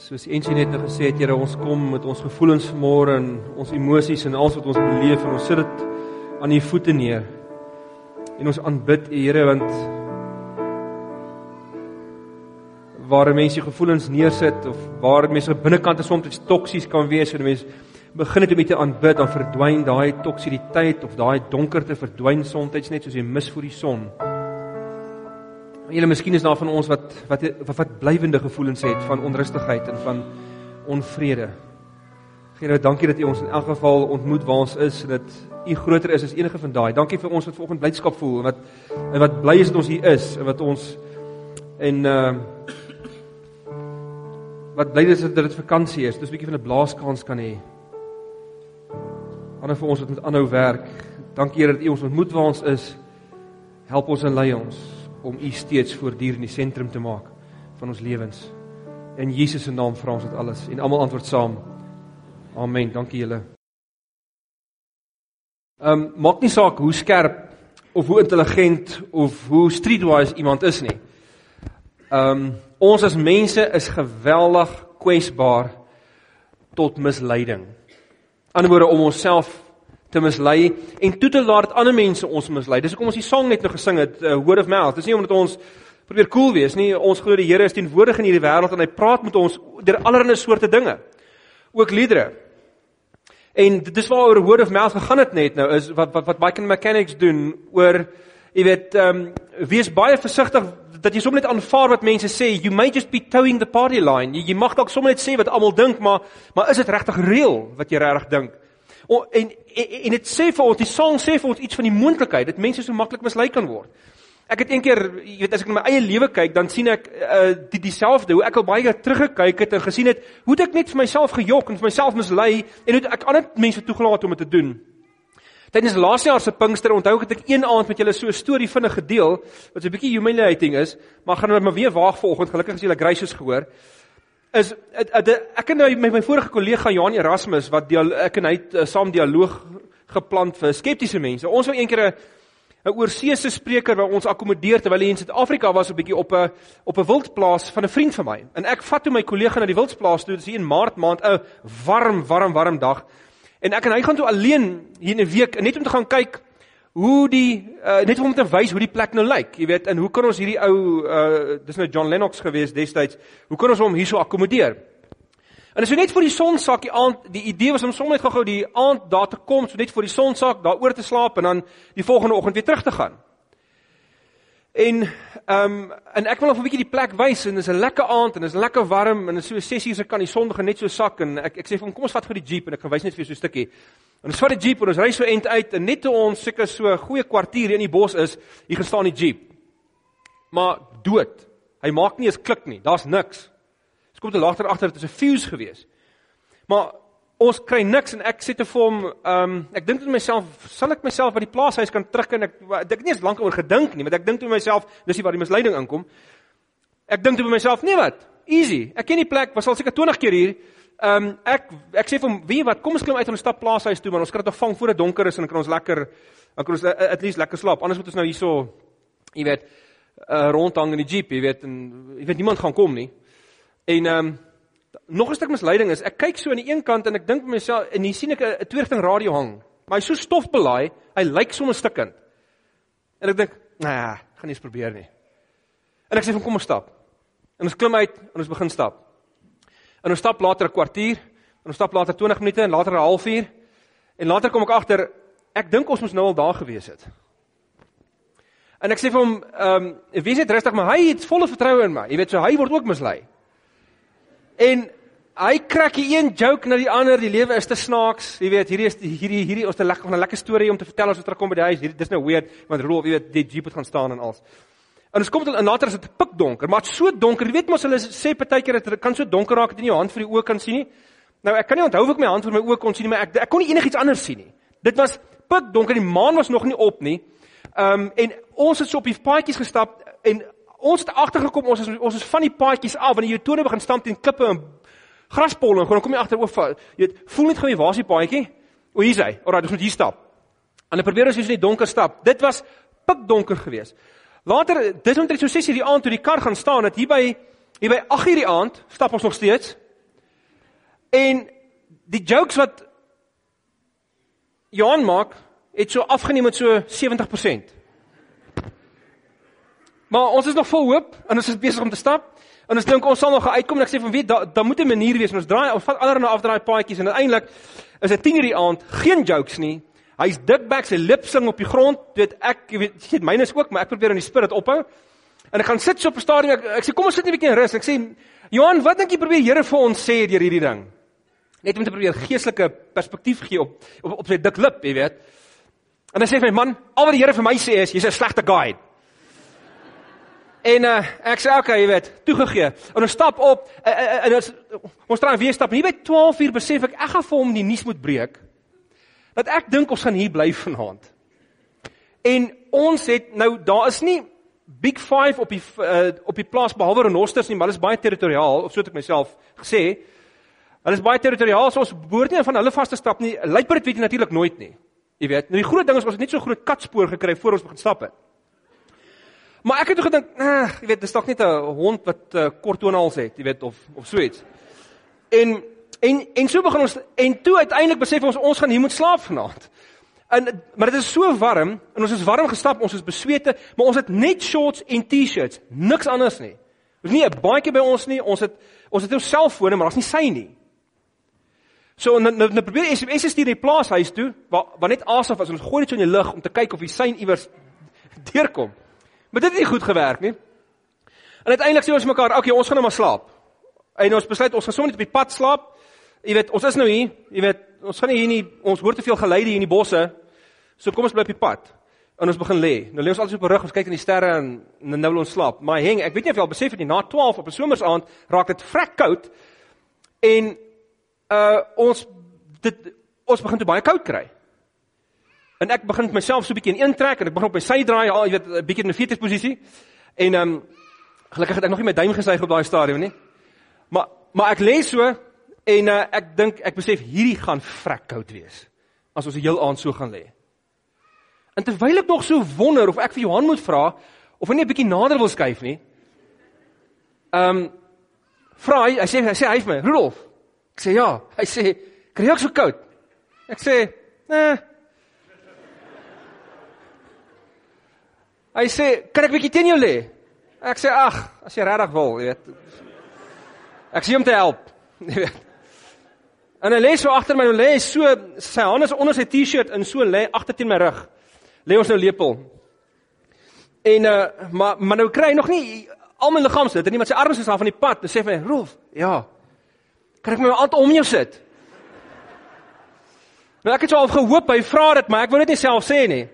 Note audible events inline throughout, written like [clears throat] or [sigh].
Soos Ensie net nou gesê het, Here, ons kom met ons gevoelens vanmôre en ons emosies en alles wat ons beleef en ons sit dit aan U voete neer. En ons aanbid U, Here, want waar mense gevoelens neersit of waar mense binnekant soms toksies kan wees en mense begin dit om te aanbid, dan verdwyn daai toksisiteit of daai donkerte verdwyn soms net soos 'n mis voor die son. Julle miskien is daar van ons wat wat wat, wat blywende gevoelens het van onrustigheid en van onvrede. Here, dankie dat U ons in elk geval ontmoet waar ons is en dat U groter is as enige van daai. Dankie vir ons wat vanoggend blydskap voel en wat en wat bly is dat ons hier is en wat ons en uh wat bly is dat dit vakansie is. Dis 'n bietjie van 'n blaaskans kan hê. Ander vir ons wat met aanhou werk. Dankie Here dat U ons ontmoet waar ons is. Help ons en lei ons om U steeds voortdurend die sentrum te maak van ons lewens. In Jesus se naam vra ons dit alles en almal antwoord saam. Amen. Dankie julle. Ehm um, maak nie saak hoe skerp of hoe intelligent of hoe streetwise iemand is nie. Ehm um, ons as mense is geweldig kwesbaar tot misleiding. Anderswoorde om onsself te mislei en toe te laat ander mense ons mislei. Dis hoekom ons die sang net nou gesing het, uh, word of mouth. Dis nie omdat ons probeer cool wees nie. Ons glo die Here is teenwoordig in hierdie wêreld en hy praat met ons deur allerlei soorte dinge. Ook liedere. En dis waaroor word of mouth gegaan het net nou is wat wat wat baie mechanics doen oor jy weet ehm um, wees baie versigtig dat jy sommer net aanvaar wat mense sê. You may just be towing the party line. Jy, jy mag dalk sommer net sê wat almal dink, maar maar is dit regtig reël wat jy regtig dink? O, en en dit sê vir ons, die sang sê vir ons iets van die moontlikheid dat mense so maklik mislei kan word. Ek het eendag, jy weet, as ek na my eie lewe kyk, dan sien ek uh die dieselfde hoe ek al baie teruggekyk het en gesien het hoe ek net vir myself gejok en vir myself mislei en hoe ek ander mense toegelaat om dit te doen. Tydens laas jaar se Pinkster onthou ek het ek een aand met julle so 'n storie vinnig gedeel wat so 'n bietjie humiliating is, maar gaan nou maar weer waag vanoggend. Gelukkig as julle gracious gehoor is ek en nou met my vorige kollega Jan Erasmus wat ek en hy uh, saam dialoog geplant vir skeptiese mense. Ons wou eendag 'n 'n oorseese spreker waar ons akkommodeer terwyl hy in Suid-Afrika was 'n bietjie op 'n op 'n wildplaas van 'n vriend van my. En ek vat toe my kollega na die wildplaas toe, dis hier in Maart maand, 'n warm, warm, warm dag. En ek en hy gaan toe alleen hier 'n week net om te gaan kyk hoe die uh, net om te wys hoe die plek nou lyk, jy weet, en hoe kan ons hierdie ou uh dis nou John Lennox gewees destyds, hoe kan ons hom hierso akkommodeer? En as jy net vir die sonsak die aand, die idee was om sommer net gou-gou die aand daar te kom, so net vir die sonsak daar oor te slaap en dan die volgende oggend weer terug te gaan. En ehm um, en ek wil nog 'n bietjie die plek wys en dis 'n lekker aand en dis lekker warm en so 6 uur se kan die son begin net so sak en ek ek sê vir hom kom ons vat gou die jeep en ek gaan wys net vir jou so 'n stukkie. En ons vat die jeep en ons ry so end uit en net toe ons seker so 'n goeie kwartier in die bos is, hier gestaan die jeep. Maar dood. Hy maak nie eens klik nie. Daar's niks. Ons kom te later agter dit is 'n fuse gewees. Maar ons kry niks en ek sê te vir hom, ehm um, ek dink tot myself, sal ek myself by die plaashuis kan terug en ek ek nie eens lank oor gedink nie, want ek dink tot myself, dis nie waar die misleiding inkom. Ek dink tot myself, nee wat? Easy. Ek ken die plek, was al seker 20 keer hier. Ehm um, ek ek sê vir hom, wie wat, kom ons klim uit en ons stap plaashuis toe, maar ons kan dit nog vang voor dit donker is en dan kan ons lekker dan kan ons uh, at least lekker slaap. Anders moet ons nou hierso jy weet, uh, rondhang in die jeep, jy weet, en jy weet niemand gaan kom nie. En ehm um, nog 'n stuk misleiding is, ek kyk so aan die een kant en ek dink myself en hier sien ek 'n tweerigting radio hang. Maar hy's so stofbelaai, hy lyk sommer stikkend. En ek dink, nee, nah, gaan nie eens probeer nie. En ek sê van kom ons stap. En ons klim uit en ons begin stap. En ons stap later 'n kwartier, en ons stap later 20 minute en later 'n halfuur. En later kom ek agter, ek dink ons moes nou al daar gewees het. En ek sê vir hom, ehm, um, wees net rustig, maar hy het volle vertroue in my. Jy weet, so hy word ook mislei. En hy krak die een joke na die ander, die lewe is te snaaks. Jy weet, hierdie is hierdie hierdie ons het 'n lekker 'n lekker storie om te vertel as ons terugkom by die huis. Hierdie dis nou weird, want Rolf, jy weet, die jeep het gaan staan en alles. En ons kom dan later is dit pikdonker, maar dit so donker. Jy weet mos hulle sê partykeer dat dit kan so donker raak dat jy nie jou hand vir die oë kan sien nie. Nou ek kan nie onthou of ek my hand vir my oë kon sien nie, maar ek ek kon nie enigiets anders sien nie. Dit was pikdonker, die maan was nog nie op nie. Ehm um, en ons het so op die paadjies gestap en ons het agtergekom ons is ons is van die paadjies af wanneer jy tone begin stamp teen klippe en graspolle en dan kom jy agter oor jy weet voel net gou waar is die paadjie? O hier's hy. Alraai ons moet hier stap. En dan probeer ons hier so net donker stap. Dit was pikdonker geweest. Later dis omtrent so 6:00 die aand toe die kar gaan staan dat hier by hier by 8:00 die aand stap ons nog steeds. En die jokes wat Johan maak, het so afgeneem met so 70%. Maar ons is nog vol hoop en ons is besig om te stap. En ons dink ons sal nog uitkom en ek sê van wie daar da moet 'n manier wees. Ons draai ons vat allerlei afdraai paadjies en uiteindelik is dit 10:00 die aand, geen jokes nie. Hy's dikbek, sy lip sing op die grond. Dit ek weet, jy weet myne is ook, maar ek probeer in die spirit ophou. En ek gaan sit so op 'n stadium ek, ek sê kom ons sit net 'n bietjie in rus. Ek sê Johan, wat dink jy probeer Here vir ons sê deur hierdie ding? Net om te probeer geestelike perspektief gee op op, op sy dik lip, jy weet. En hy sê vir my man, al wat die Here vir my sê is jy's 'n slegte guy. En uh, ek sê okay, jy weet, toegegee. En ons stap op uh, uh, en ons ons draai weer stap. En hier by 12 uur besef ek ek gaan vir hom die nuus moet breek. Dat ek dink ons gaan hier bly vanaand. En ons het nou daar is nie Big 5 op die uh, op die plaas behalwe renosters nie, maar hulle is baie territoriaal, of so het ek myself gesê. Hulle is baie territoriaal, so ons behoort nie van hulle vas te stap nie. Luiperd weet jy natuurlik nooit nie. Jy weet, nou die groot ding is ons het net so groot katspoor gekry voor ons begin stap het. Maar ek het toe gedink, ag, jy weet, dis dalk net 'n hond wat uh, kort tonals het, jy weet, of of so iets. En en en so begin ons en toe uiteindelik besef ons ons gaan hier moet slaap vanaand. En maar dit is so warm en ons is warm gestap, ons is beswete, maar ons het net shorts en T-shirts, niks anders nie. Ons nie 'n baadjie by ons nie, ons het ons het ons selfone, maar daar's nie sy nie. So nou nou, nou probeer SMS stuur die plaashuis toe waar waar net was en ons gooi dit so in die lug om te kyk of die sein iewers [laughs] deurkom. Maar dit het nie goed gewerk nie. En uiteindelik sê ons mekaar, "Oké, okay, ons gaan nou maar slaap." En ons besluit ons gaan sommer net op die pad slaap. Jy weet, ons is nou hier, jy weet, ons gaan nie hier nie, ons hoor te veel geluide hier in die bosse. So kom ons bly op die pad. En ons begin lê. Nou lê ons altyd op rug, ons kyk in die sterre en nou wil ons slaap. Maar heng, ek weet nie of jy al besef het nie, na 12 op 'n somersaand raak dit vrek koud. En uh ons dit ons begin te baie koud kry. En ek begin met myself so 'n bietjie in een trek en ek begin op my sy draai, al jy weet 'n bietjie in 'n fetus posisie. En ehm um, gelukkig het ek nog nie my duim gesuig op daai stadium nie. Maar maar ek lê so en uh, ek dink ek besef hierdie gaan vrek koud wees as ons die heel aand so gaan lê. En terwyl ek nog so wonder of ek vir Johan moet vra of hy net 'n bietjie nader wil skuif nie. Ehm um, vra hy, hy sê hy sê hy vir my, Rudolf. Ek sê ja. Hy sê, "Kry jy ook so koud?" Ek sê, "Nee, Hy sê, "Kan ek bietjie teen jou lê?" Ek sê, "Ag, as jy regtig wil, jy weet." Ek sê om te help, [laughs] jy weet. En hy lê so agter my, hy lê so sy hande is onder sy T-shirt en so lê agter teen my rug. Lê ons nou lepel. En uh maar maar nou kry hy nog nie al my liggaam sit en iemand sy arms is af van die pad en sê vir my, "Rolf, ja. Kan ek my hand om jou sit?" Nou ek het so al gehoop hy vra dit, maar ek wou dit nie self sê nie.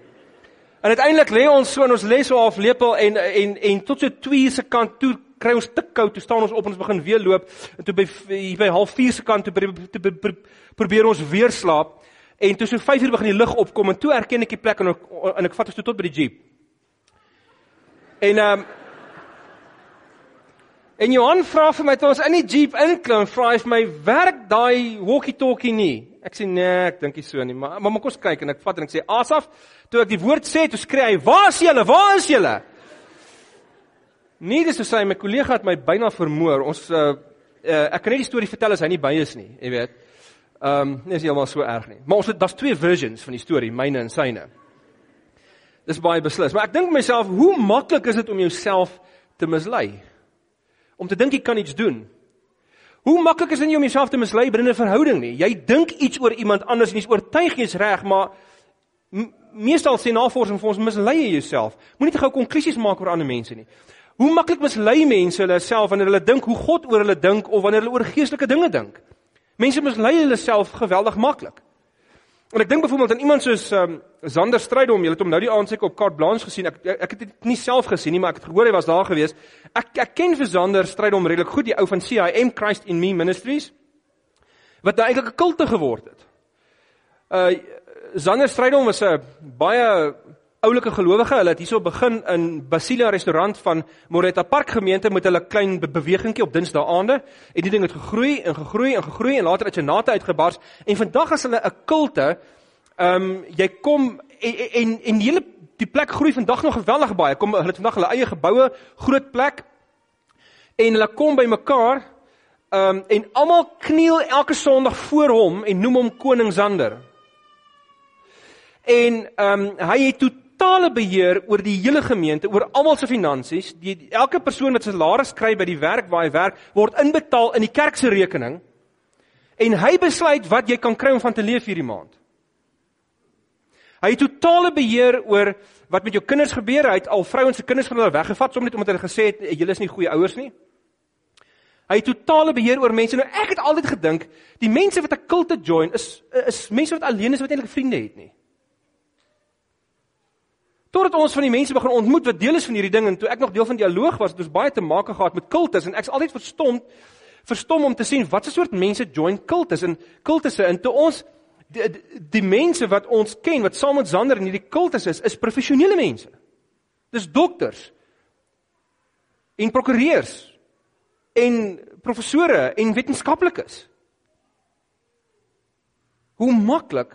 En uiteindelik lê ons so en ons lê so half lepel en en en tot so 2 se kant toe kry ons te koud, toe staan ons op en ons begin weer loop en toe by by half 4 se kant toe probeer, probeer, probeer ons weer slaap en toe so 5 uur begin die lig opkom en toe erken ek die plek en ek, en ek vat ons toe tot by die jeep. En ehm um, En Johan vra vir my toe ons in die jeep inklim, vra hy vir my, "Werk daai walkie-talkie nie?" Ek sê nee, ek dink nie so nie, maar maar kom ons kyk en ek vat en ek sê Asaf, toe ek die woord sê, toe skree hy, "Waar is julle? Waar is julle?" Nie dis so sê my kollega het my byna vermoor. Ons uh, uh ek kan net die storie vertel as hy nie by is nie, jy weet. Ehm, um, nie is heeltemal so erg nie. Maar ons het daar's twee versions van die storie, myne en syne. Dis baie beslis, maar ek dink myself, hoe maklik is dit om jouself te mislei? Om te dink jy kan iets doen Hoe maklik is dit nie om jouself te mislei binne 'n verhouding nie. Jy dink iets oor iemand anders en jy's oortuig jy's reg, maar meestal sê navorsing vir ons mislei jy jouself. Moenie te gou konklusies maak oor ander mense nie. Hoe maklik mislei mense hulle self wanneer hulle dink hoe God oor hulle dink of wanneer hulle oor geestelike dinge dink. Mense mislei hulle self geweldig maklik. En ek dink byvoorbeeld aan iemand soos um, Zander Strydom, jy het hom nou die aand seker op Carte Blanche gesien. Ek ek het dit nie self gesien nie, maar ek het gehoor hy was daar gewees. Ek ek ken vir Zander Strydom redelik goed, die ou van CIM Christ in Me Ministries wat nou eintlik 'n kulte geword het. Uh Zander Strydom was 'n baie oulike gelowige. Hulle het hierso begin in Basilia restaurant van Moretta Park gemeente met hulle klein be bewegingkie op Dinsdae-aande. En die ding het gegroei en gegroei en gegroei en later het Janata uitgebars en vandag is hulle 'n kulte. Ehm um, jy kom en en, en hele die plek groei vandag nog geweldig baie. Kom hulle het vandag hulle eie geboue, groot plek. En hulle kom by mekaar Um en almal kniel elke Sondag voor hom en noem hom koning Sander. En um hy het totale beheer oor die hele gemeente, oor almal se finansies. Die elke persoon wat salaris kry by die werk waar hy werk, word inbetaal in die kerk se rekening. En hy besluit wat jy kan kry om van te leef hierdie maand. Hy het totale beheer oor wat met jou kinders gebeur. Hy het al vrouens se kinders van hulle weggevat sommer net omdat hulle gesê het julle is nie goeie ouers nie. Hy het totale beheer oor mense. Nou ek het altyd gedink die mense wat 'n kulte join is is mense wat alleen is wat eintlik vriende het nie. Totdat ons van die mense begin ontmoet wat deel is van hierdie ding en toe ek nog deel van dialoog was, het ons baie te maak gehad met kultus en ek's altyd verstom verstom om te sien wat 'n soort mense join kultus en kultusse en toe ons die, die, die mense wat ons ken wat saam met Zander in hierdie kultus is, is professionele mense. Dis dokters en prokureurs en professore en wetenskaplikes. Hoe maklik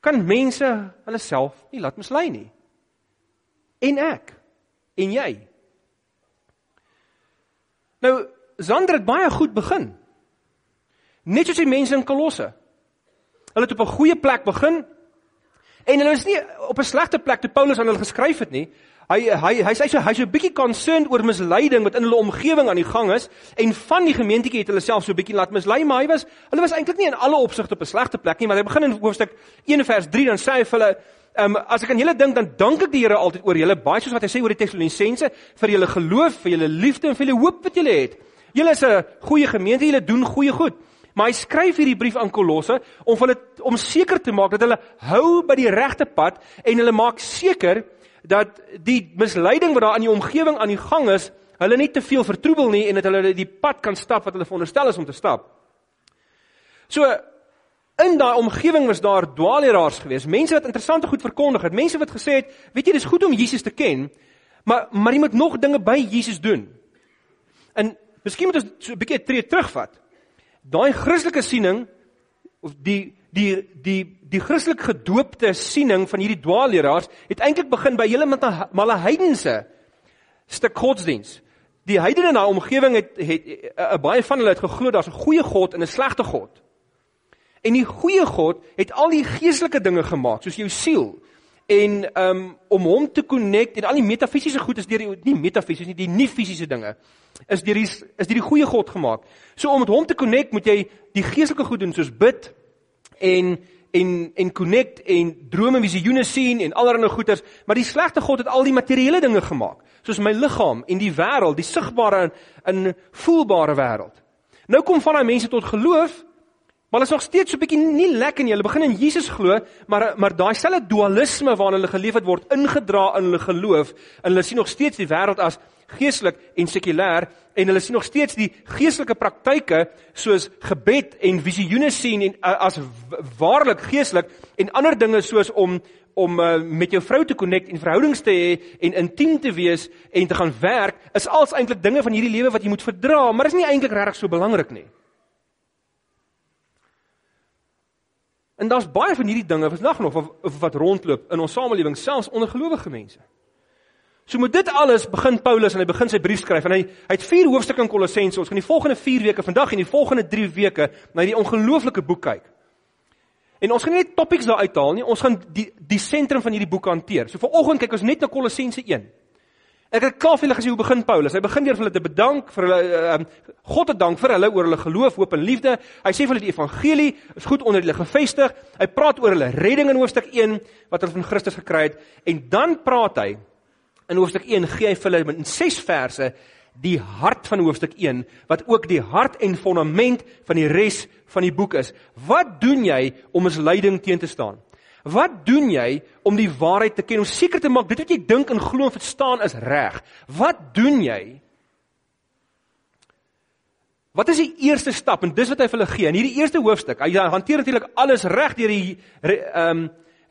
kan mense hulle self nie laat mislei nie? En ek en jy. Nou Zander het baie goed begin. Net soos die mense in Kolosse. Hulle het op 'n goeie plek begin en hulle is nie op 'n slegte plek toe Paulus aan hulle geskryf het nie. Hy hy hy sê so hy's so 'n bietjie concerned oor misleiding wat in hulle omgewing aan die gang is en van die gemeentetjie het hulle self so 'n bietjie laat mislei, maar hy was hulle was eintlik nie in alle opsigte op 'n slegte plek nie, maar hy begin in hoofstuk 1 vers 3 dan sê hy vir hulle Ehm um, as ek aan julle dink dan dank ek die Here altyd oor julle baie soos wat hy sê oor die Tessalonisense vir julle geloof, vir julle liefde en vir julle hoop wat julle het. Julle is 'n goeie gemeente, julle doen goeie goed. Maar hy skryf hierdie brief aan Kolosse om hulle om seker te maak dat hulle hou by die regte pad en hulle maak seker dat die misleiding wat daar in die omgewing aan die gang is, hulle nie te veel vertroebel nie en dat hulle die pad kan stap wat hulle veronderstel is om te stap. So in daai omgewing was daar dwaalleraars geweest, mense wat interessante goed verkondig het, mense wat gesê het, weet jy, dis goed om Jesus te ken, maar maar jy moet nog dinge by Jesus doen. En miskien moet ons so 'n bietjie tree terugvat daai Christelike siening of die die die die Christelik gedoopte siening van hierdie dwaalleraars het eintlik begin by hele male heidense stuk godsdiens. Die heidene in daai omgewing het het 'n eh, baie van hulle het geglo daar's 'n goeie God en 'n slegte God. En die goeie God het al die geestelike dinge gemaak, soos jou siel, en um om hom te connect en al die metafisiese goed is deur die nie metafisies nie die nie fisiese dinge is deur die is deur die goeie God gemaak. So om met hom te connect moet jy die geestelike goed doen soos bid en en en connect en drome visioene sien en allerlei goeters, maar die slegte God het al die materiële dinge gemaak, soos my liggaam en die wêreld, die sigbare en voelbare wêreld. Nou kom van daai mense tot geloof Maar hulle is nog steeds so 'n bietjie nie lekker nie. Hulle begin in Jesus glo, maar maar daai selfe dualisme waarna hulle geleef het word ingedra in hulle geloof en hulle sien nog steeds die wêreld as geestelik en sekulêr en hulle sien nog steeds die geestelike praktyke soos gebed en visioene sien en as waarlik geestelik en ander dinge soos om om uh, met jou vrou te connect en verhoudings te hê en intiem te wees en te gaan werk is als eintlik dinge van hierdie lewe wat jy moet verdra, maar is nie eintlik regtig so belangrik nie. En daar's baie van hierdie dinge vandag nog of, of wat rondloop in ons samelewing selfs onder gelowige mense. So met dit alles begin Paulus en hy begin sy brief skryf en hy hy het vier hoofstukke in Kolossense. Ons gaan die volgende 4 weke vandag en die volgende 3 weke na hierdie ongelooflike boek kyk. En ons gaan nie net topics daar uithaal nie, ons gaan die die sentrum van hierdie boek hanteer. So vanoggend kyk ons net na Kolossense 1. Ek het klaar vir julle gesê hoe begin Paulus. Hy begin deur hulle te bedank vir hulle uh, God te dank vir hulle oor hulle geloof, hoop en liefde. Hy sê vir hulle die evangelie is goed onder hulle gevestig. Hy praat oor hulle redding in hoofstuk 1 wat hulle van Christus gekry het en dan praat hy in hoofstuk 1 gee hy vir hulle in 6 verse die hart van hoofstuk 1 wat ook die hart en fondament van die res van die boek is. Wat doen jy om misleiding teen te staan? Wat doen jy om die waarheid te ken? Om seker te maak dit wat jy dink en glo en verstaan is reg. Wat doen jy? Wat is die eerste stap en dis wat hy vir hulle gee. In hierdie eerste hoofstuk, hy hanteer natuurlik alles reg deur die ehm um,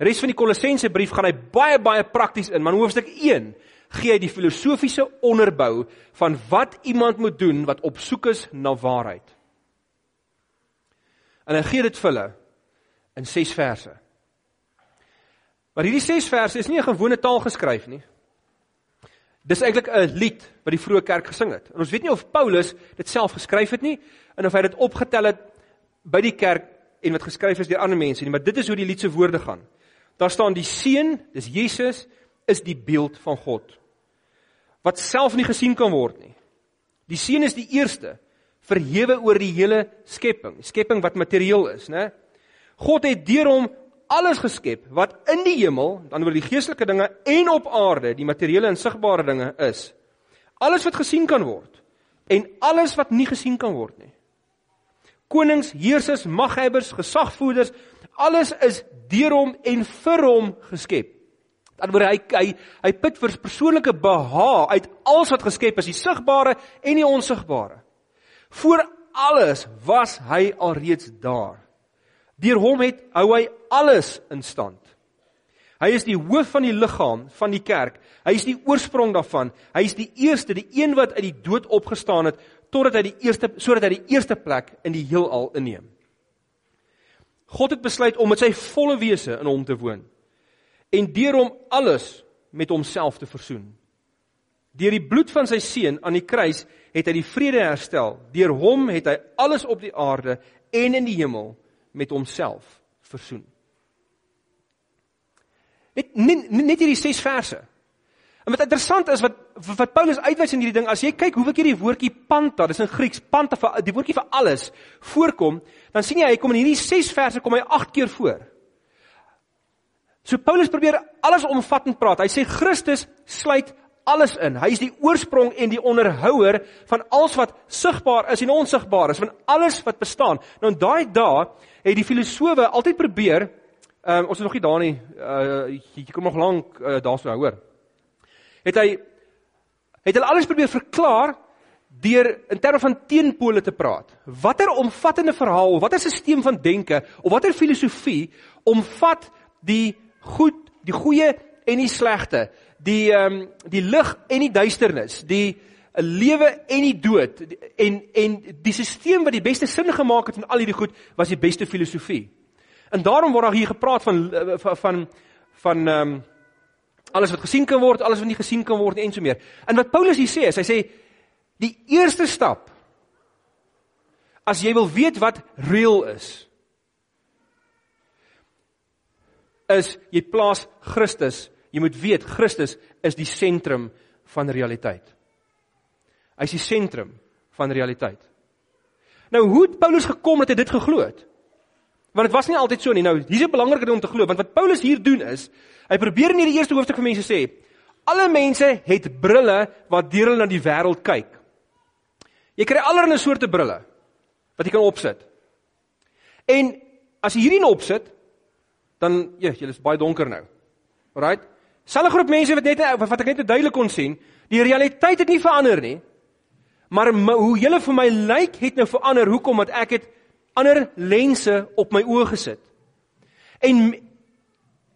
res van die Kolossense brief gaan hy baie baie prakties in, maar in hoofstuk 1 gee hy die filosofiese onderbou van wat iemand moet doen wat op soek is na waarheid. En hy gee dit vir hulle in 6 verse. Maar hierdie 6 verse is nie 'n gewone taal geskryf nie. Dis eintlik 'n lied wat die vroeë kerk gesing het. En ons weet nie of Paulus dit self geskryf het nie en of hy dit opgetel het by die kerk en wat geskryf is deur ander mense nie, maar dit is hoe die lied se woorde gaan. Daar staan die seun, dis Jesus, is die beeld van God wat self nie gesien kan word nie. Die seun is die eerste verhewe oor die hele skepping, skepping wat materieel is, né? God het deur hom alles geskep wat in die hemel, dan oor die geestelike dinge en op aarde, die materiële en sigbare dinge is. Alles wat gesien kan word en alles wat nie gesien kan word nie. Konings, heersers, maghebbers, gesagvoerders, alles is deur hom en vir hom geskep. Dan word hy hy hy put vir persoonlike behaag uit alles wat geskep is, die sigbare en die onsigbare. Voor alles was hy alreeds daar. Deur hom het hou hy alles in stand. Hy is die hoof van die liggaam van die kerk. Hy is die oorsprong daarvan. Hy is die eerste, die een wat uit die dood opgestaan het totdat hy die eerste sodat hy die eerste plek in die heelal inneem. God het besluit om met sy volle wese in hom te woon en deur hom alles met homself te versoen. Deur die bloed van sy seun aan die kruis het hy die vrede herstel. Deur hom het hy alles op die aarde en in die hemel met homself versoen. Net net, net hierdie 6 verse. En wat interessant is wat wat Paulus uitwys in hierdie ding, as jy kyk hoe ek hierdie woordjie panta, dis in Grieks panta vir die woordjie vir alles voorkom, dan sien jy hy kom in hierdie 6 verse kom hy 8 keer voor. So Paulus probeer alles omvattend praat. Hy sê Christus sluit alles in. Hy is die oorsprong en die onderhouer van alles wat sigbaar is en onsigbaar is, van alles wat bestaan. Nou in daai dae het die filosowe altyd probeer, um, ons is nog nie daar nie, uh, jy kom nog lank uh, daarso hoor. Het hy het hulle alles probeer verklaar deur in terme van teenpole te praat. Watter omvattende verhaal, watter stelsel van denke of watter filosofie omvat die goed, die goeie en die slegte, die ehm um, die lig en die duisternis, die lewe en die dood en en die stelsel wat die beste sin gemaak het van al hierdie goed was die beste filosofie. En daarom word daar hier gepraat van eh, van van ehm um, alles wat gesien kan word, alles wat nie gesien kan word en so meer. En wat Paulus hier sê is hy sê die eerste stap as jy wil weet wat real is is jy plaas Christus Jy moet weet Christus is die sentrum van realiteit. Hy is die sentrum van realiteit. Nou hoe het Paulus gekom dat hy dit geglo het? Want dit was nie altyd so nie. Nou, hier's 'n belangrike ding om te glo, want wat Paulus hier doen is, hy probeer in hierdie eerste hoofstuk vir mense sê, alle mense het brille wat deur hulle na die wêreld kyk. Jy kry allerlei soorte brille wat jy kan opsit. En as jy hierdie opsit, dan ja, jy is baie donker nou. Alraight? Selfe groep mense wat net wat ek net duidelik kon sien, die realiteit het nie verander nie. Maar hoe julle vir my lyk het nou verander. Hoekom? Want ek het ander lense op my oë gesit. En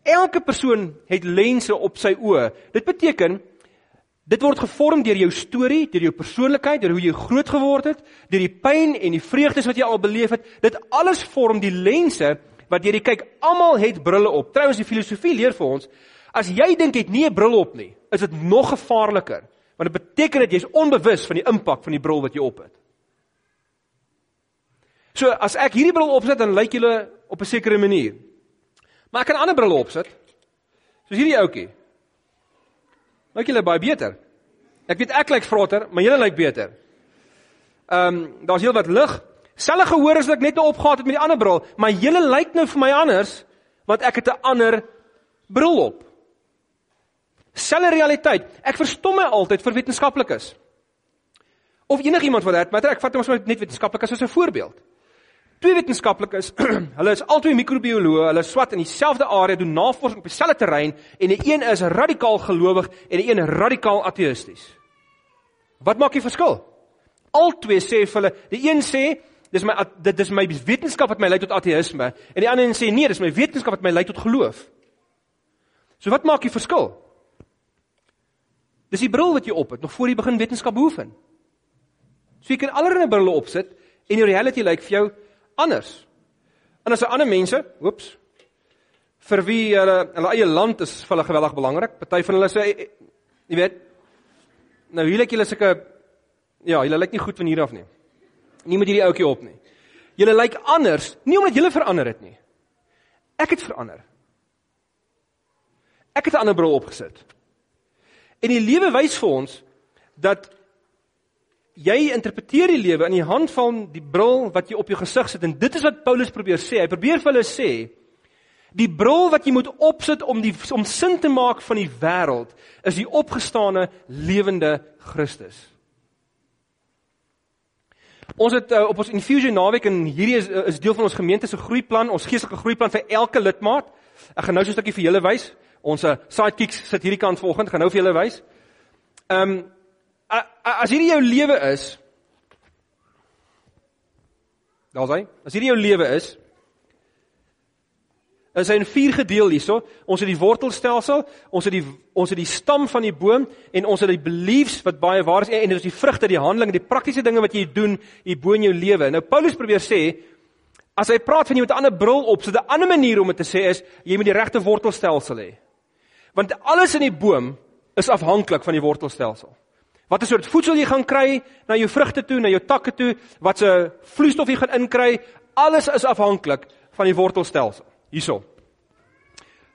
elke persoon het lense op sy oë. Dit beteken dit word gevorm deur jou storie, deur jou persoonlikheid, deur hoe jy groot geword het, deur die pyn en die vreugdes wat jy al beleef het. Dit alles vorm die lense wat jy kyk. Almal het brille op. Trouens die filosofie leer vir ons As jy dink jy het nie 'n bril op nie, is dit nog gevaarliker, want dit beteken dat jy's onbewus van die impak van die bril wat jy op het. So as ek hierdie bril opsit dan lyk julle op 'n sekere manier. Maar ek kan 'n ander bril opsit. Soos hierdie ouetjie. Lyk julle baie beter. Ek weet ek lyk vrotter, maar julle lyk beter. Ehm um, daar's heelwat lig. Selfe gehoor as ek net nou opgehaat het met die ander bril, maar julle lyk nou vir my anders want ek het 'n ander bril op. Selfe realiteit. Ek verstom my altyd vir wetenskaplikes. Of enigiemand wat dit, maar ek vat hom as net wetenskaplikes as 'n voorbeeld. Twee wetenskaplikes, [clears throat] hulle is albei microbioloë, hulle swat in dieselfde area doen navorsing op dieselfde terrein en die een is radikaal gelowig en die een radikaal ateïsties. Wat maak die verskil? Albei sê vir hulle, die een sê dis my dit is my wetenskap wat my lei tot ateïsme en die ander een sê nee, dis my wetenskap wat my lei tot geloof. So wat maak die verskil? Dis die bril wat jy op het nog voor jy begin wetenskap beoefen. So jy kan allerlei brille opsit en die reality lyk vir jou anders. En as ander mense, oeps, vir wie hulle hulle eie land is vir hulle geweldig belangrik. Party van hulle sê jy weet Nou hier lyk julle sulke ja, julle lyk nie goed van hier af nie. Nie met hierdie ouetjie op nie. Julle lyk anders, nie omdat julle verander het nie. Ek het verander. Ek het 'n ander bril opgesit. En die lewe wys vir ons dat jy interpreteer die lewe in die hand van die bril wat jy op jou gesig sit en dit is wat Paulus probeer sê. Hy probeer vir hulle sê die bril wat jy moet opsit om die om sin te maak van die wêreld is die opgestane lewende Christus. Ons het uh, op ons infusion naweek en hierdie is is deel van ons gemeente se groeiplan, ons geestelike groeiplan vir elke lidmaat. Ek gaan nou so 'n stukkie vir julle wys. Ons uh, sidekicks sit hierdie kant vanoggend, gaan nou vir julle wys. Ehm um, as hierdie jou lewe is Daar's hy. As hierdie jou lewe is, is hy in vier gedeel hierso. Ons het die wortelstelsel, ons het die ons het die stam van die boom en ons het die beliefs wat baie waar is en dit is die vrugte, die handelinge, die praktiese dinge wat jy doen hier bo in jou lewe. Nou Paulus probeer sê as hy praat van jy met 'n ander bril op, so 'n ander manier om dit te sê is jy moet die regte wortelstelsel hê. Want alles in die boom is afhanklik van die wortelstelsel. Wat is soort voedsel jy gaan kry na jou vrugte toe, na jou takke toe, wat se vloeistof jy gaan inkry, alles is afhanklik van die wortelstelsel hierso.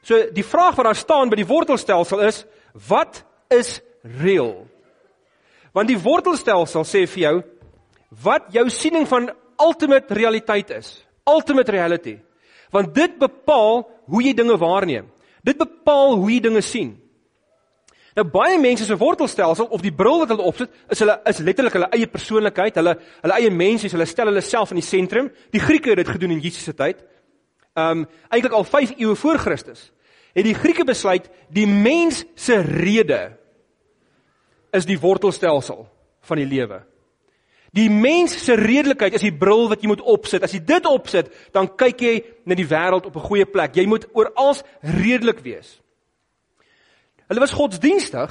So die vraag wat daar staan by die wortelstelsel is, wat is reël? Want die wortelstelsel sê vir jou wat jou siening van ultimate realiteit is. Ultimate reality. Want dit bepaal hoe jy dinge waarneem. Dit bepaal hoe jy dinge sien. Nou baie mense se wortelstelsel of die bril wat hulle opsit, is hulle is letterlik hulle eie persoonlikheid, hulle hulle eie mensies, hulle stel hulle self in die sentrum. Die Grieke het dit gedoen in Jesus se tyd um eintlik al 5 eeue voor Christus, het die Grieke besluit die mens se rede is die wortelstelsel van die lewe. Die mens se redelikheid is die bril wat jy moet opsit. As jy dit opsit, dan kyk jy na die wêreld op 'n goeie plek. Jy moet oral redelik wees. Hulle was godsdienstig,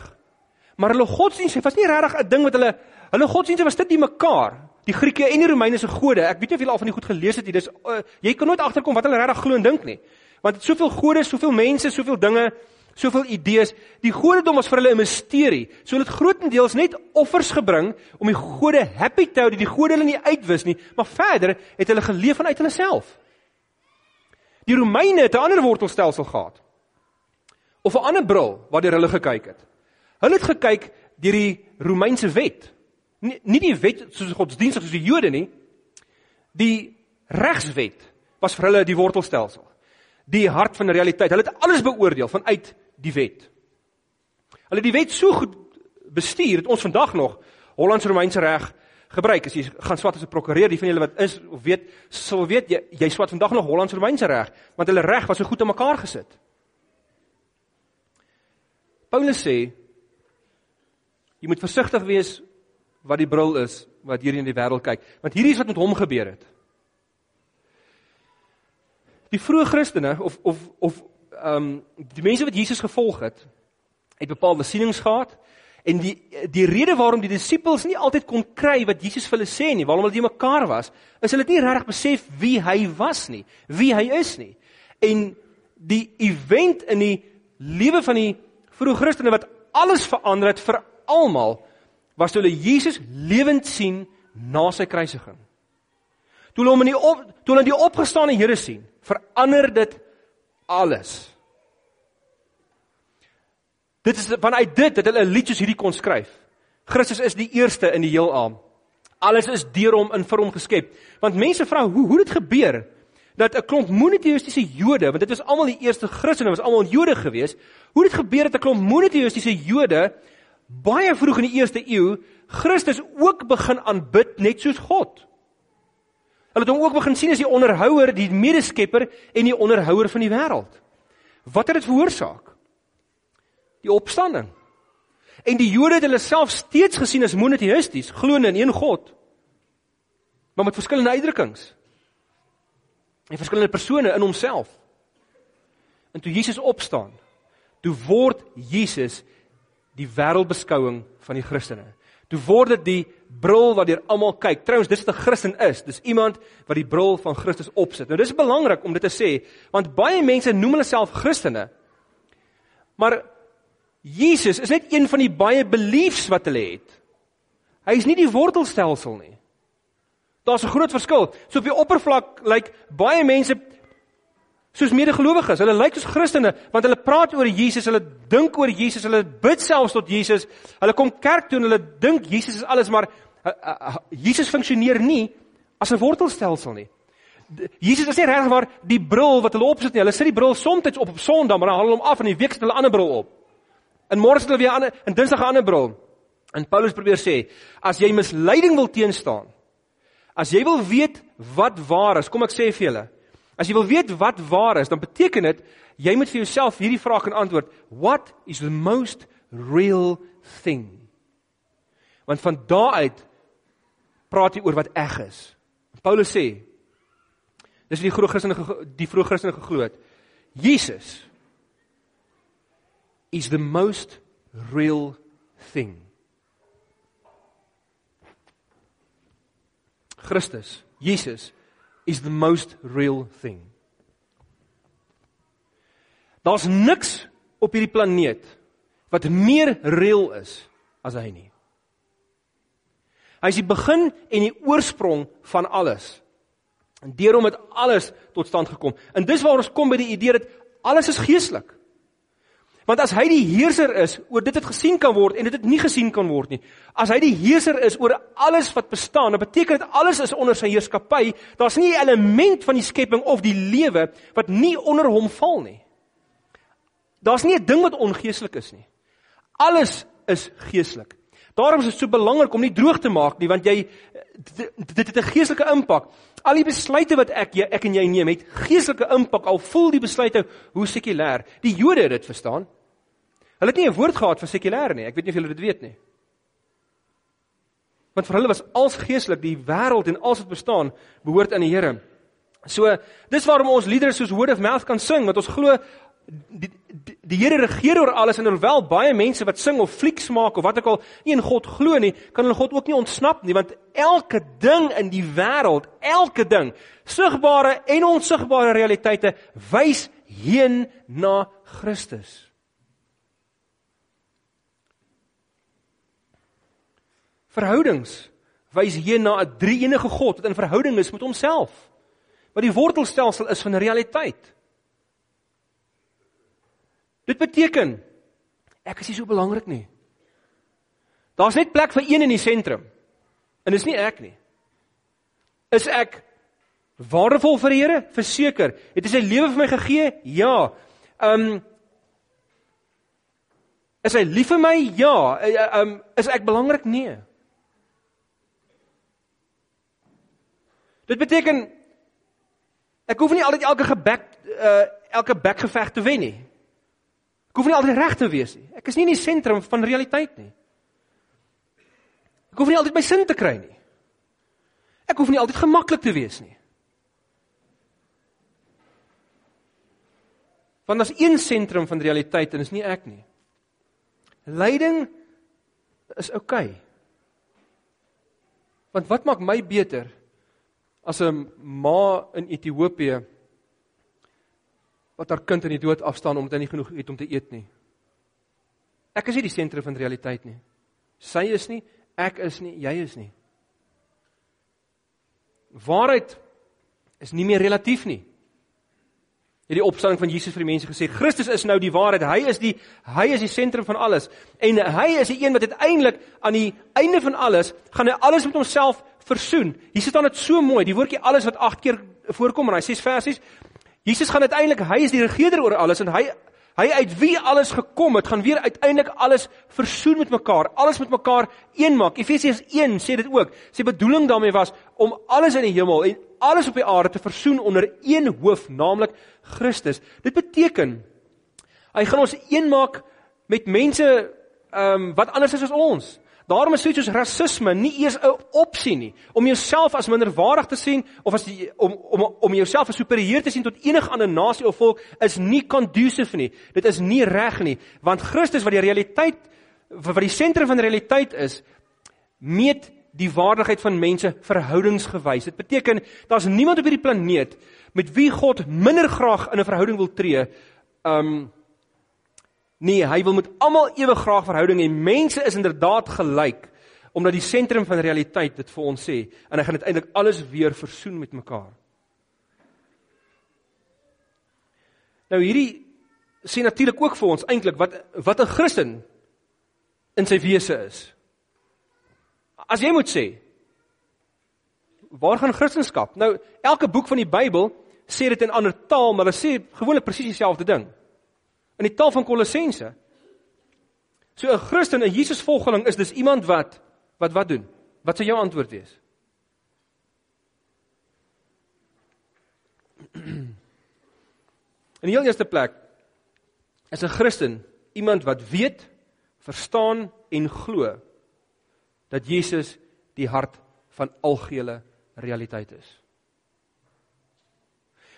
maar hulle godsdienst was nie regtig 'n ding wat hulle hulle godsdienste was dit die mekaar. Die Grieke en die Romeine se gode, ek weet nie of julle al van die goed gelees het nie. Dis uh, jy kan nooit agterkom wat hulle regtig glo en dink nie. Want dit soveel gode, soveel mense, soveel dinge, soveel idees. Die godedom was vir hulle 'n misterie. So hulle het grootendeels net offers gebring om die gode happy te hou, dat die gode hulle nie uitwis nie, maar verder het hulle geleef vanuit hulle self. Die Romeine het 'n ander wortelstelsel gehad. Of 'n ander bril waardeur hulle gekyk het. Hulle het gekyk deur die Romeinse wet nie, nie die wet soos godsdienstig soos die Jode nie. Die regswet was vir hulle die wortelstelsel. Die hart van die realiteit. Hulle het alles beoordeel vanuit die wet. Hulle het die wet so goed bestuur dat ons vandag nog Hollands-Romeinse reg gebruik. As jy gaan swat as 'n prokureur, die van julle wat is of weet, sal weet jy jy swat vandag nog Hollands-Romeinse reg, want hulle reg was so goed aan mekaar gesit. Paulus sê jy moet versigtig wees wat die bril is wat hier in die wêreld kyk. Want hierdie is wat met hom gebeur het. Die vroeë Christene of of of ehm um, die mense wat Jesus gevolg het, het bepaalde sienings gehad en die die rede waarom die disippels nie altyd kon kry wat Jesus vir hulle sê nie, waarom hulle nie mekaar was, is hulle het nie regtig besef wie hy was nie, wie hy is nie. En die event in die lewe van die vroeë Christene wat alles verander het vir almal was toe hulle Jesus lewend sien na sy kruisiging. Toe hulle hom in die op, toe hulle die opgestane Here sien, verander dit alles. Dit is vanuit dit dat hulle 'n lied soos hierdie kon skryf. Christus is die eerste in die heelal. Alles is deur hom in vir hom geskep. Want mense vra hoe hoe dit gebeur dat 'n klomp monoteïstiese Jode, want dit was almal die eerste Christene, was almal Jode geweest, hoe dit gebeur dat 'n klomp monoteïstiese Jode baie vroeg in die eerste eeu Christus ook begin aanbid net soos God. Hulle het hom ook begin sien as die onderhouer, die medeskepper en die onderhouer van die wêreld. Wat het dit veroorsaak? Die opstanding. En die Jode het hulle self steeds gesien as monoteïsties, gloende in een God. Maar met verskillende uitdrukkings. En verskillende persone in homself. En toe Jesus opstaan, toe word Jesus die wêreldbeskouing van die Christene. Toe word dit die bril wat deur almal kyk. Trouens, dis wat 'n Christen is. Dis iemand wat die bril van Christus opsit. Nou dis belangrik om dit te sê, want baie mense noem hulle self Christene. Maar Jesus is net een van die baie beliefs wat hulle het. Hy is nie die wortelstelsel nie. Daar's 'n groot verskil. So op die oppervlak lyk like, baie mense soos medegelowiges. Hulle lyk soos Christene want hulle praat oor Jesus, hulle dink oor Jesus, hulle bid selfs tot Jesus. Hulle kom kerk toe en hulle dink Jesus is alles, maar Jesus funksioneer nie as 'n wortelstelsel nie. Jesus is nie regtig waar die bril wat hulle opsit nie. Hulle sit die bril soms op op Sondag, maar dan haal hulle hom af en die week sit hulle 'n ander bril op. En môre sit hulle weer 'n ander en Dinsdag 'n ander bril. En Paulus probeer sê, as jy misleiding wil teenstaan, as jy wil weet wat waar is, kom ek sê vir julle, As jy wil weet wat waar is, dan beteken dit jy moet vir jouself hierdie vraag kan antwoord: What is the most real thing? Want van daaruit praat jy oor wat eg is. Paulus sê dis die vroeë Christene die vroeë Christene geglo het. Jesus is the most real thing. Christus, Jesus is the most real thing. Daar's niks op hierdie planeet wat meer reël is as hy nie. Hy is die begin en die oorsprong van alles. En deur hom het alles tot stand gekom. En dis waar ons kom by die idee dat alles is geestelik. Want as hy die heerser is oor dit wat gesien kan word en dit wat nie gesien kan word nie. As hy die heerser is oor alles wat bestaan, dan beteken dit alles is onder sy heerskappy. Daar's nie 'n element van die skepping of die lewe wat nie onder hom val nie. Daar's nie 'n ding wat ongeestelik is nie. Alles is geestelik. Daarom is dit so belangrik om nie droog te maak nie want jy dit het 'n geestelike impak. Al die besluite wat ek ek en jy neem het geestelike impak al voel die besluite hoe sekulêr. Die Jode het dit verstaan. Hulle het nie 'n woord gehad vir sekulêr nie. Ek weet nie of julle dit weet nie. Want vir hulle was als geestelik die wêreld en alles wat bestaan behoort aan die Here. So dis waarom ons liedere soos Word of Mouth kan sing want ons glo die die, die Here regeer oor alles en alhoewel baie mense wat sing of flieks maak of wat ook al nie in God glo nie, kan hulle God ook nie ontsnap nie want elke ding in die wêreld, elke ding, sigbare en onsigbare realiteite wys heen na Christus. Verhoudings wys heen na 'n drie-enige God wat in verhouding is met homself. Wat die wortelstelsel is van realiteit. Dit beteken ek is nie so belangrik nie. Daar's net plek vir een in die sentrum. En dis nie ek nie. Is ek waardevol vir die Here? Verseker. Het hy sy lewe vir my gegee? Ja. Um Is hy lief vir my? Ja. Um is ek belangrik? Nee. Dit beteken ek hoef nie altyd elke gebek uh elke bekgeveg te wen nie. Ek hoef nie altyd reg te wees nie. Ek is nie in die sentrum van realiteit nie. Ek hoef nie altyd my sin te kry nie. Ek hoef nie altyd gemaklik te wees nie. Want as een sentrum van realiteit en is nie ek nie. Lyding is oukei. Okay. Want wat maak my beter as 'n ma in Ethiopië wat haar kind in die dood afstaan omdat hy nie genoeg het om te eet nie. Ek is nie die sentrum van realiteit nie. Sy is nie, ek is nie, jy is nie. Waarheid is nie meer relatief nie. Het die opstanding van Jesus vir die mense gesê, Christus is nou die waarheid. Hy is die hy is die sentrum van alles en hy is die een wat uiteindelik aan die einde van alles gaan hy alles met homself versoen. Hier sit dan dit so mooi, die woordjie alles wat 8 keer voorkom in daai 6 versies. Jesus gaan uiteindelik, hy is die regerder oor alles en hy hy uit wie alles gekom het, gaan weer uiteindelik alles versoen met mekaar, alles met mekaar een maak. Efesiërs 1 sê dit ook. Sy bedoeling daarmee was om alles in die hemel en alles op die aarde te versoen onder een hoof, naamlik Christus. Dit beteken hy gaan ons een maak met mense ehm um, wat anders is as ons. Daarom is iets soos rasisme nie eers 'n opsie nie. Om jouself as minderwaardig te sien of as die, om om om jouself as superieur te sien tot enige ander nasie of volk is nie conducive nie. Dit is nie reg nie, want Christus wat die realiteit wat die sentrum van realiteit is, meet die waardigheid van mense verhoudingsgewys. Dit beteken daar's niemand op hierdie planeet met wie God minder graag in 'n verhouding wil tree um Nee, hy wil met almal ewig graag verhouding hê. Mense is inderdaad gelyk omdat die sentrum van realiteit dit vir ons sê en hy gaan uiteindelik alles weer versoen met mekaar. Nou hierdie sê natuurlik ook vir ons eintlik wat wat 'n Christen in sy wese is. As jy moet sê waar gaan Christendom? Nou elke boek van die Bybel sê dit in 'n ander taal, maar hulle sê gewoonlik presies dieselfde ding in die taal van Kolossense. So 'n Christen, 'n Jesusvolgeling is dis iemand wat wat wat doen? Wat sou jou antwoord wees? In die heel eerste plek is 'n Christen iemand wat weet, verstaan en glo dat Jesus die hart van algehele realiteit is.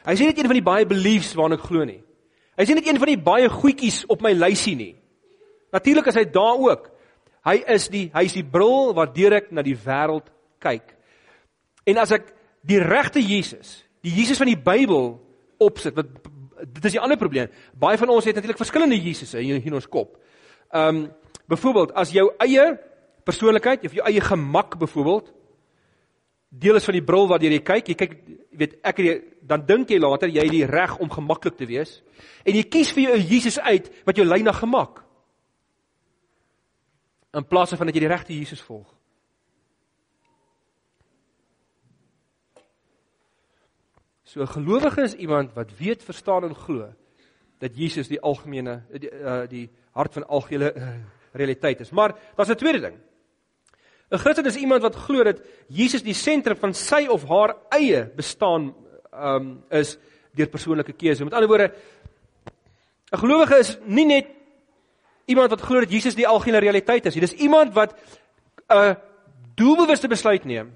Hy sê dit een van die baie beliefs waarna ek glo nie. Hy sien net een van die baie goedjies op my lysie nie. Natuurlik is hy daar ook. Hy is die hy is die bril waardeur ek na die wêreld kyk. En as ek die regte Jesus, die Jesus van die Bybel opsit, wat dit is die ander probleem. Baie van ons het natuurlik verskillende Jesusse in, in ons kop. Ehm um, byvoorbeeld as jou eie persoonlikheid of jou eie gemak byvoorbeeld deel is van die bril waardeur jy kyk, jy kyk jy weet ek het dan dink jy later jy het die reg om gemaklik te wees en jy kies vir jou Jesus uit wat jou lei na gemak. In plaas van dat jy die regte Jesus volg. So 'n gelowige is iemand wat weet, verstaan en glo dat Jesus die algemene die, uh, die hart van algehele uh, realiteit is. Maar daar's 'n tweede ding. 'n Christen is iemand wat glo dat Jesus die sentrum van sy of haar eie bestaan um is deur persoonlike keuse. Met ander woorde 'n gelowige is nie net iemand wat glo dat Jesus die algehele realiteit is nie. Dis iemand wat 'n doelbewuste besluit neem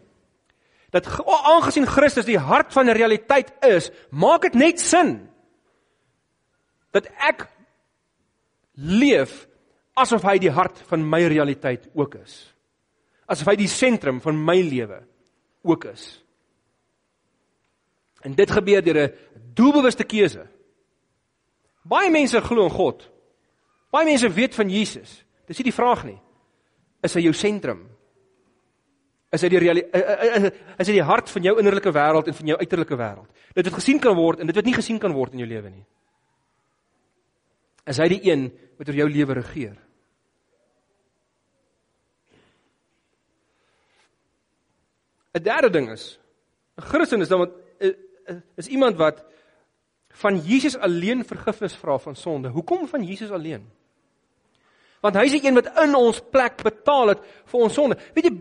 dat aangesien Christus die hart van die realiteit is, maak dit net sin dat ek leef asof hy die hart van my realiteit ook is asof hy die sentrum van my lewe ook is. En dit gebeur deur 'n doelbewuste keuse. Baie mense glo in God. Baie mense weet van Jesus. Dis nie die vraag nie. Is hy jou sentrum? Is hy die is hy die hart van jou innerlike wêreld en van jou uiterlike wêreld? Dit wat gesien kan word en dit wat nie gesien kan word in jou lewe nie. Is hy die een wat oor jou lewe regeer? 'n derde ding is 'n Christen is dan wat eh, eh, is iemand wat van Jesus alleen vergifnis vra van sonde. Hoekom van Jesus alleen? Want hy is die een wat in ons plek betaal het vir ons sonde. Weet jy,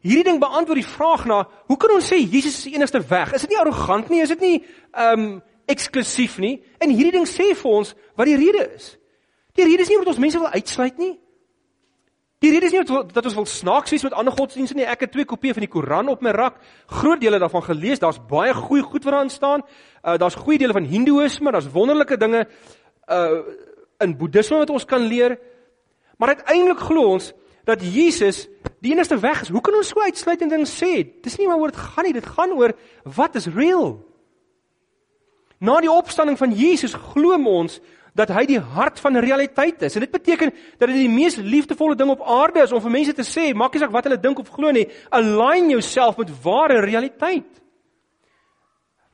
hierdie ding beantwoord die vraag na hoe kan ons sê Jesus is die enigste weg? Is dit nie arrogant nie? Is dit nie ehm um, eksklusief nie? En hierdie ding sê vir ons wat die rede is. Die rede is nie omdat ons mense wil uitsluit nie. Die rede is nie dat ons wil snaaks wees met ander godsdienste nie. Ek het twee kopieë van die Koran op my rak, groot dele daarvan gelees. Daar's baie goeie goed wat daarin staan. Uh daar's goeie dele van Hindoeïsme, daar's wonderlike dinge uh in Boeddhisme wat ons kan leer. Maar uiteindelik glo ons dat Jesus die enigste weg is. Hoe kan ons so uitsluitend ding sê? Dis nie maar oor dit gaan nie, dit gaan oor wat is real. Na die opstanding van Jesus glo ons dat hy die hart van realiteit is. En dit beteken dat dit die mees liefdevolle ding op aarde is om vir mense te sê, maak nie saak wat hulle dink of glo nie, align jouself met ware realiteit.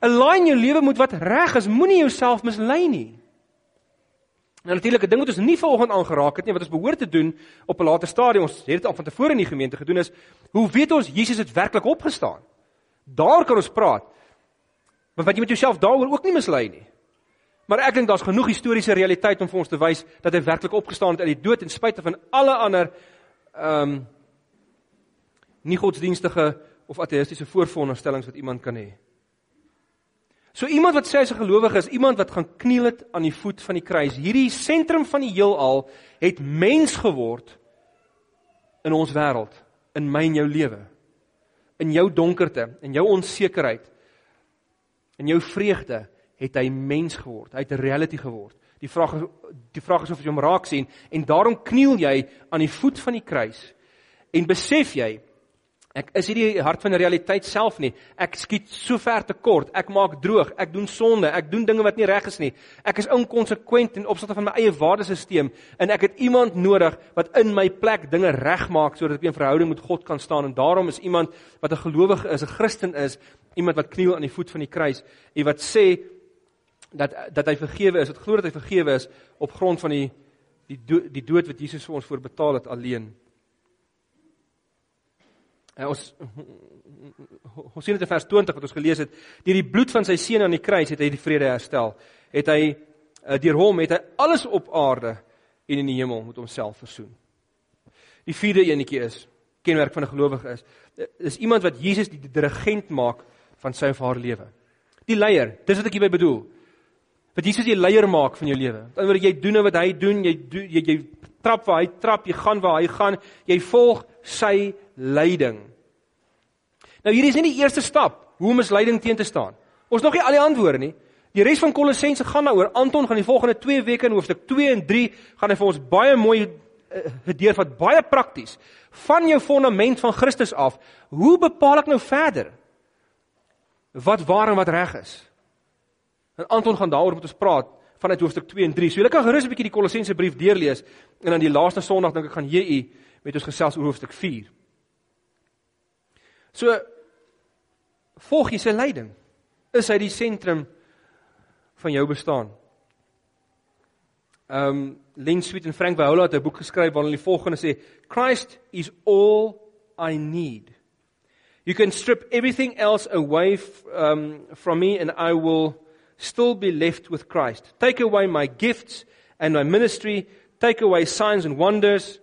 Align jou lewe met wat reg is, moenie jouself mislei nie. Nou natuurlik 'n ding wat ons nie vanoggend aangeraak het nie, wat ons behoort te doen op 'n later stadium, ons het dit al van tevore in die gemeente gedoen is, hoe weet ons Jesus het werklik opgestaan? Daar kan ons praat. Maar wat jy met jouself daaroor ook nie mislei nie. Maar ek dink daar's genoeg historiese realiteit om vir ons te wys dat hy werklik opgestaan het uit die dood en spite van alle ander ehm um, nie godsdienstige of ateïstiese voorveronderstellings wat iemand kan hê. So iemand wat sê hy's 'n gelowige is iemand wat gaan kniel het aan die voet van die kruis. Hierdie sentrum van die heelal het mens geword in ons wêreld, in my en jou lewe. In jou donkerte, in jou onsekerheid, in jou vreugde het hy mens geword. Hy het 'n reality geword. Die vraag is die vraag is of jy hom raak sien en daarom kniel jy aan die voet van die kruis en besef jy Ek is nie die hart van die realiteit self nie. Ek skiet so ver te kort. Ek maak droog. Ek doen sonde. Ek doen dinge wat nie reg is nie. Ek is inkonsekwent in opsigte van my eie waardesisteem en ek het iemand nodig wat in my plek dinge regmaak sodat ek in verhouding met God kan staan. En daarom is iemand wat 'n gelowige is, 'n Christen is, iemand wat kniel aan die voet van die kruis en wat sê dat dat hy vergewe is, wat glo dat hy vergewe is op grond van die die dood, die dood wat Jesus vir ons voorbetaal het alleen. En ons ons sien dit in vers 20 wat ons gelees het, deur die bloed van sy seun aan die kruis het hy die vrede herstel. Het hy eh, deur hom het hy alles op aarde en in die hemel met homself versoen. Die vierde enetjie is kenmerk van 'n gelowige is is iemand wat Jesus die dirigent maak van sy of haar lewe. Die leier, dis wat ek hierby bedoel. Wat Jesus die leier maak van jou lewe. Aan die ander jy doen wat hy doen, jy doen jy, jy trap waar hy trap, jy gaan waar hy gaan, jy volg sy lyding. Nou hierdie is nie die eerste stap hoe om misleiding teen te staan. Ons nog nie al die antwoorde nie. Die res van Kolossense gaan daaroor. Anton gaan die volgende 2 weke in hoofstuk 2 en 3 gaan hy vir ons baie mooi eh, wat baie prakties van jou fondament van Christus af. Hoe bepaal ek nou verder wat waar en wat reg is? En Anton gaan daaroor met ons praat vanuit hoofstuk 2 en 3. So julle kan gerus 'n bietjie die Kolossense brief deurlees en dan die laaste Sondag dink ek gaan jy met ons gesels oor hoofstuk 4. So volg jy sy leiding. Is hy die sentrum van jou bestaan? Um Len Sweet en Frank Viola het 'n boek geskryf waarin hulle die volgende sê: Christ is all I need. You can strip everything else away um from me and I will still be left with Christ. Take away my gifts and my ministry, take away signs and wonders,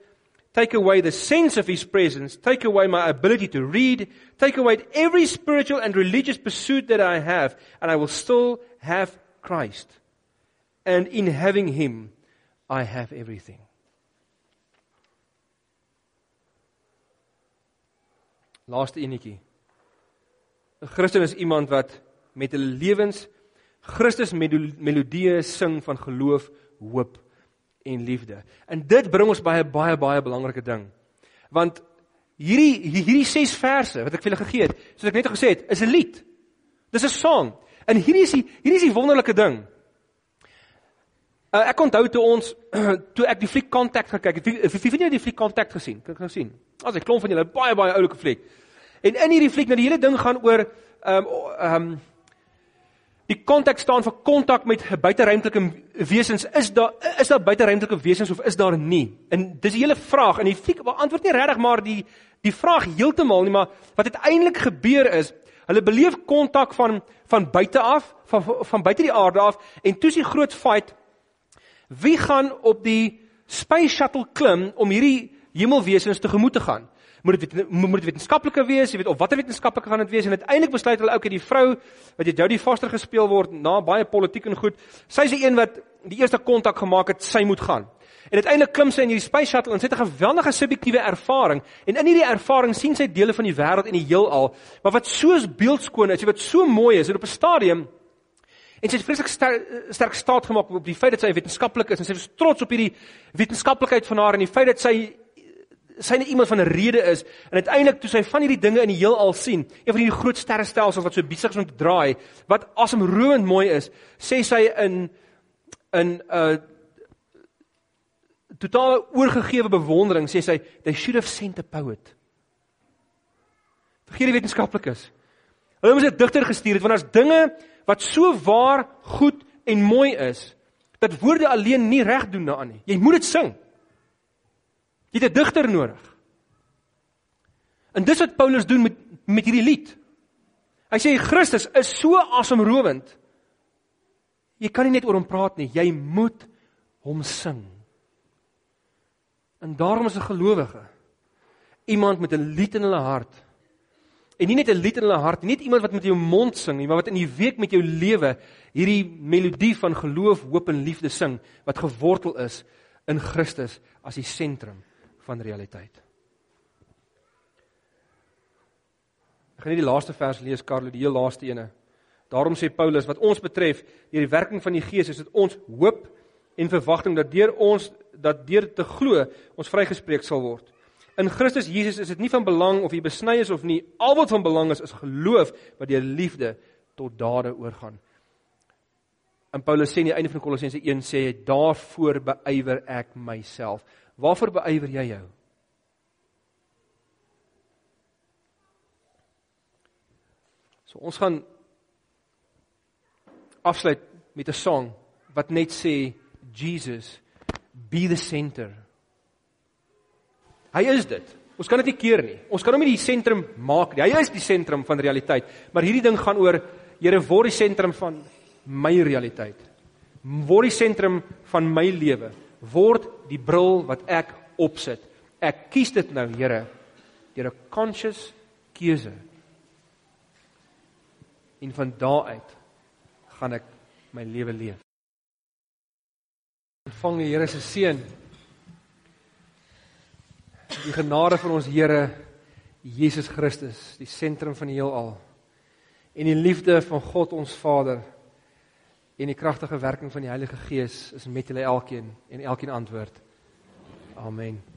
take away the sense of his presence, take away my ability to read, take away every spiritual and religious pursuit that I have, and I will still have Christ. And in having him, I have everything. Laaste enetjie. 'n Christen is iemand wat met 'n lewens Christus melodieë sing van geloof, hoop en liefde. En dit bring ons by 'n baie baie belangrike ding. Want hierdie hierdie 6 verse wat ek vir julle gegee het, soos ek net gesê het, is 'n lied. Dis 'n song. En hierdie is die hierdie is die wonderlike ding. Uh, ek onthou toe ons [clears throat] toe ek die fliek Contact gekyk het. Wie wie het die fliek Contact gesien? Kan ek gesien? As ek klomp van julle baie baie oulike fliek. En in hierdie fliek, nou die hele ding gaan oor ehm um, ehm um, Die konteks staan vir kontak met buiteruimtelike wesens. Is daar is daar buiteruimtelike wesens of is daar nie? En dis die hele vraag en die fliek beantwoord nie regtig maar die die vraag heeltemal nie, maar wat uiteindelik gebeur is, hulle beleef kontak van van buite af, van van buite die aarde af en toe is die groot fight wie gaan op die space shuttle klim om hierdie hemelwesens tegemoet te gaan? Moet dit moet dit wetenskaplike wees, jy weet of watter wetenskaplike gaan dit wees en uiteindelik besluit hulle ook dat die vrou wat jy Jodie Foster gespeel word na baie politiek en goed, sy is die een wat die eerste kontak gemaak het, sy moet gaan. En uiteindelik klim sy in hierdie space shuttle en sy het 'n geweldige subjektiewe ervaring en in hierdie ervaring sien sy dele van die wêreld en die heelal, maar wat soos beeldskoon is, wat so mooi is, en op 'n stadium En sy het vreeslik sterk, sterk staat gemaak op die feit dat sy wetenskaplik is en sy is trots op hierdie wetenskaplikheid van haar en die feit dat sy sy net iemand van 'n rede is en uiteindelik toe sy van hierdie dinge in die heelal sien, een van hierdie groot sterrestelsels wat so besig is om te draai, wat asemrowend mooi is, sê sy in in 'n uh, totale oorgegewe bewondering sê sy they should have sent a poet. Vergeet die wetenskaplikes. Hulle moes 'n digter gestuur het want daar's dinge wat so waar, goed en mooi is dat woorde alleen nie reg doen daaraan nie. Jy moet dit sing. Jy het 'n digter nodig. En dis wat Paulus doen met met hierdie lied. Hy sê Christus is so asemrowend. Jy kan nie net oor hom praat nie, jy moet hom sing. En daarom is 'n gelowige iemand met 'n lied in hulle hart. En nie net 'n lied in hulle hart, nie net iemand wat met jou mond sing nie, maar wat in die week met jou lewe hierdie melodie van geloof, hoop en liefde sing wat gewortel is in Christus as die sentrum van realiteit. Ek gaan net die laaste vers lees, Karlo, die heel laaste ene. Daarom sê Paulus wat ons betref, deur die werking van die Gees is dit ons hoop en verwagting dat deur ons dat deur te glo ons vrygespreek sal word. In Christus Jesus is dit nie van belang of jy besny is of nie. Al wat van belang is is geloof wat deur liefde tot dade oorgaan. En Paulus sê aan die einde van Kolossense 1 sê hy daarvoor beywer ek myself. Waarvoor beywer jy jou? So ons gaan afsluit met 'n sang wat net sê Jesus be the center. Hy is dit. Ons kan dit nie keer nie. Ons kan hom nie die sentrum maak nie. Hy is die sentrum van realiteit. Maar hierdie ding gaan oor Here word die sentrum van my realiteit. Word die sentrum van my lewe. Word die bril wat ek opsit. Ek kies dit nou, Here, deur 'n conscious keuse. En van daardie uit gaan ek my lewe leef. Ontvang die Here se seën. Die genade van ons Here Jesus Christus, die sentrum van die heelal. En die liefde van God ons Vader en die kragtige werking van die Heilige Gees is met julle elkeen en elkeen antwoord. Amen.